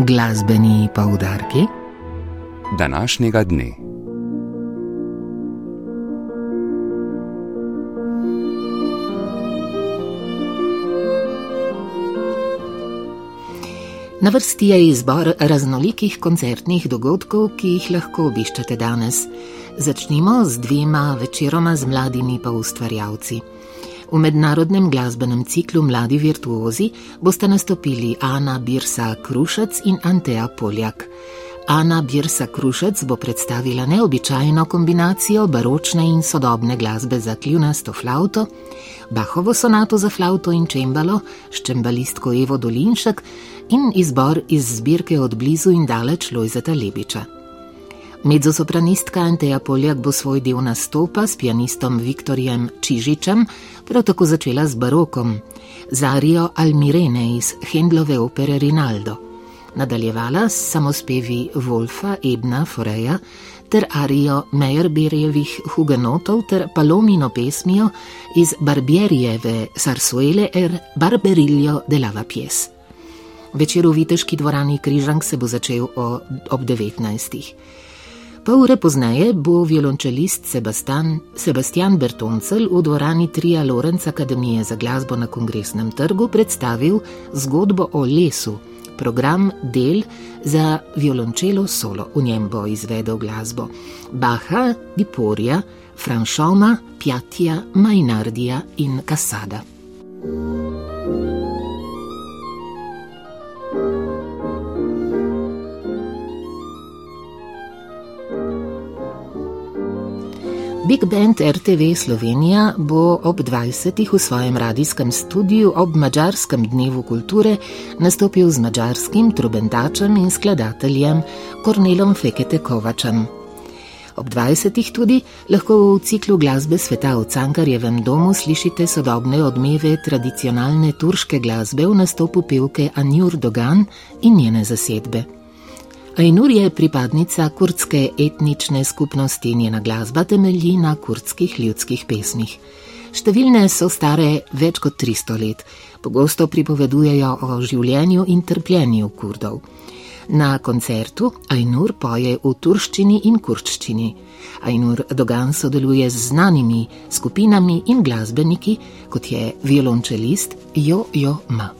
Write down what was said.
Glasbeni poudarki današnjega dne. Na vrsti je izbor raznolikih koncertnih dogodkov, ki jih lahko obiščete danes. Začnimo z dvema večeroma z mladimi pa ustvarjalci. V mednarodnem glasbenem ciklu Mladi virtuozi boste nastopili Ana Birsa Krušec in Anteja Poljak. Ana Birsa Krušec bo predstavila neobičajno kombinacijo baročne in sodobne glasbe za kljunasto flauto, Bahovo sonato za flauto in čembalo s čembalistko Evo Dolinšek in izbor iz zbirke od blizu in daleč Lojzeta Lebiča. Mezzosopranistka Anteja Poljak bo svoj del nastopa s pianistom Viktorjem Čižičem prav tako začela z barokom, Zarijo Almirene iz Hendlove opere Rinaldo. Nadaljevala s samospevi Wolfa Ebna Foreja ter arijo Meyerbeerjevih Hugenotov ter Palomino pesmijo iz Barbierijeve Sarsuele er Barberillo de Lava Pies. Večer v Viteški dvorani Križank se bo začel ob 19. Pol ure pozneje bo violončelist Sebastian, Sebastian Bertoncel v dvorani Trija Lorenz Akademije za glasbo na Kongresnem trgu predstavil zgodbo o lesu, program del za violončelo solo. V njem bo izvedel glasbo Baha, Diporja, Franšoma, Pjatja, Majnardija in Kasada. Big Band RTV Slovenija bo ob 20. v svojem radijskem studiu ob Mačarskem dnevu kulture nastopil z mačarskim trubentačem in skladateljem Kornelom Fekete Kovačem. Ob 20. tudi lahko v ciklu glasbe sveta v Cankarjevem domu slišite sodobne odmeve tradicionalne turške glasbe v nastopu pevke Anjur Dogan in njene zasedbe. Ainur je pripadnica kurdske etnične skupnosti, njena glasba temelji na kurdskih ljudskih pesmih. Številne so stare več kot 300 let, pogosto pripovedujejo o življenju in trpljenju kurdov. Na koncertu Ainur poje v turščini in kurščini. Ainur Dogan sodeluje z znanimi skupinami in glasbeniki, kot je violončelist Jo Jo Ma.